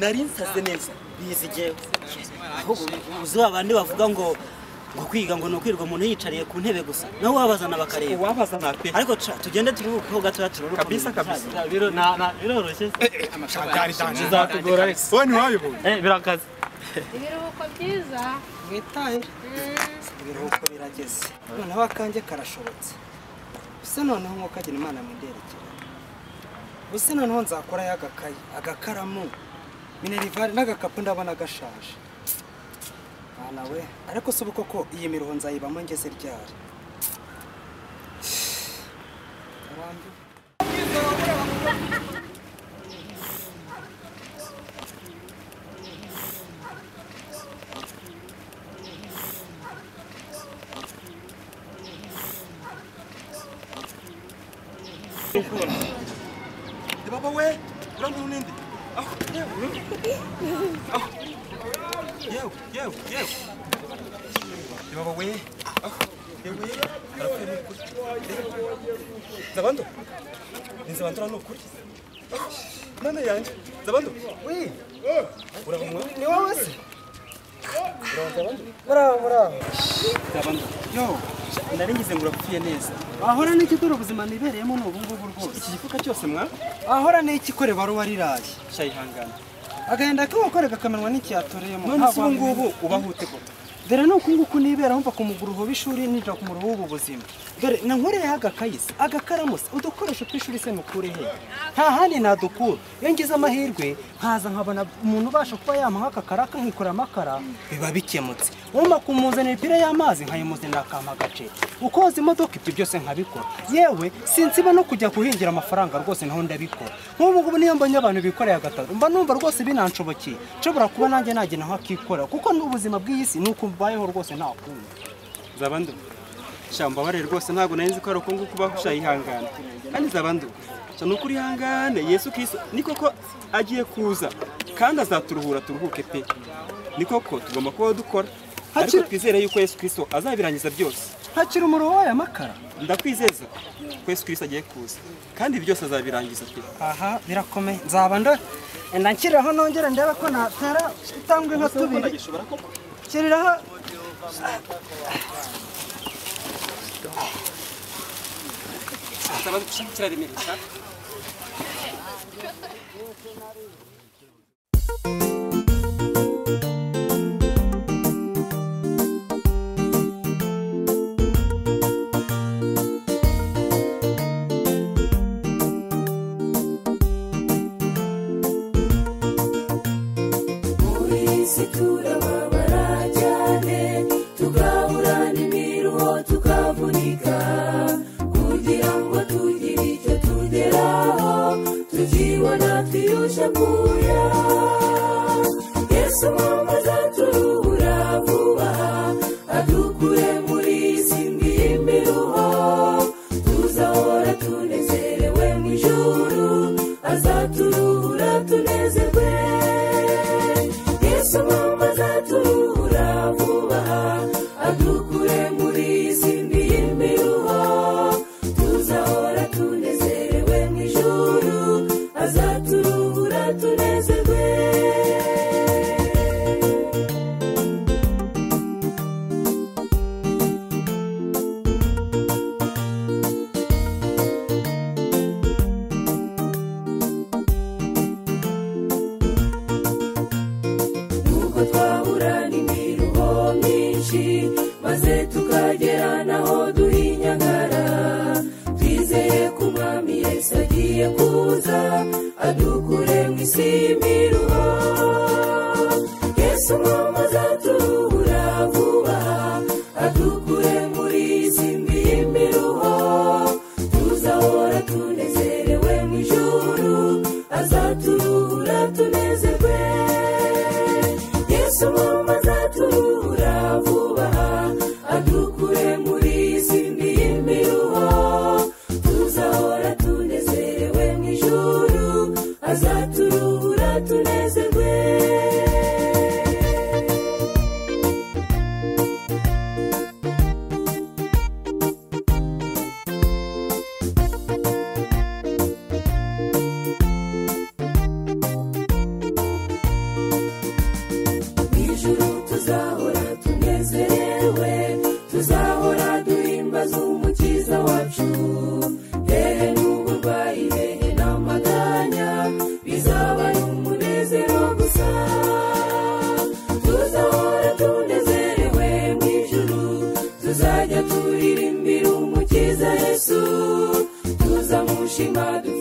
nari nsaze neza. Bizi jyewe ahubwo uzi ba bandi bavuga ngo ngo kwiga ngo ni ukwirwa umuntu yicariye ku ntebe gusa. Nawe wabazana bakareba. Wabazana pe. Ariko tugende turuhukeho gatoya turuhuke Kabisa, kabisa. Biro- na- na- biroroshye. Bwari danje bizatugora. Ariko wowe ntiwayoboye Eh, birakaze. Ibiruhuko byiza. Mwitahe ibiruhuko birageze. Noneho akanjye karashobotse. Ese noneho nk'uko agira imana mwenderekera ese noneho nzakorayo agakayi agakaramu minerivare n'agakapu ndabona gashaje mwana we ariko si ubu koko iyi miruho nzayibamo ngeze ryari? Arambiwe. baba we urambuye uninde aho yewe aho yewe yewe yewe baba we aho yewe arapfuye ni ukuri zabando ni zabando ni ukuri mana yanjye zabando we urabumwa ni wowe se muraho Gabano. yo. Nari ngize ngo urapfuye neza. Ahora n'iki dore ubuzima nibereyemo ni ubu ngubu rwose? Iki gifuka cyose mwa? Ahora n'iki kore baruwa riraye shayihangana. Agahinda k'umugore kakamenwa n'ikiyatoreyemo none se ubu ngubu ubaho ute koko dore ni uku nguku nibera mva ku muguruho w'ishuri nija ku muruho w'ubu buzima. Dore nankoreyeho agakayisi agakaramusi udukoresho tw'ishuri se mukure he? Nta handi nadukura iyo ngize amahirwe nkaza nkabona umuntu ubasha kuba yampa nk'aka karaka nkikora amakara biba bikemutse. Wumva kumuzanira ipira y'amazi nkayimuzanira akampa agace ukoza imodoka ibyo byose nkabikora. Yewe sinsiba no kujya guhingira amafaranga rwose naho ndabikora. Nk'ubu ngubu niyo mbonye abantu bikoreye agataro mba numva rwose binanshobokeye nshobora kuba nanjye nagenda nkakikora kuko n'ubuzima bw'iyi si ni uko mbayeho rwose nta kundi. Zabando shamba bare rwose ntabwo nari nzi ko ari uko nguko ubaho shayihangana kandi zabando sha ni ukuri ihangane yesu kristo ni koko agiye kuza kandi azaturuhura turuhuke pe. Ni koko tugomba kubaho dukora. Ariko Hakiri- twizere yuko yesu kristo azabirangiza byose. Ntakiri umuruho w'aya makara. Ndakwizeza ko yesu kristo agiye kuza kandi ibi byose azabirangiza pe. Aha birakomeye. Nzaba ndo enda nshyiriraho nongere ndebe ko natera itambwe nka tubiri. Gishobora koko shyiriraho Zabando kiraremereye cyane muri iyi si turababara twiyushakuya yesu mama azaturuhura vuba adukure muri si mbi y'imiruho tuzahora tunezerewe mu ijuru azaturuhura tunezerwe. Yesu mama azaturuhura vuba adukure agiye kuza adukure mu isi y'imiruho yesu mama azaturuhura vuba adukure muri si mbi yesu dufite umunezero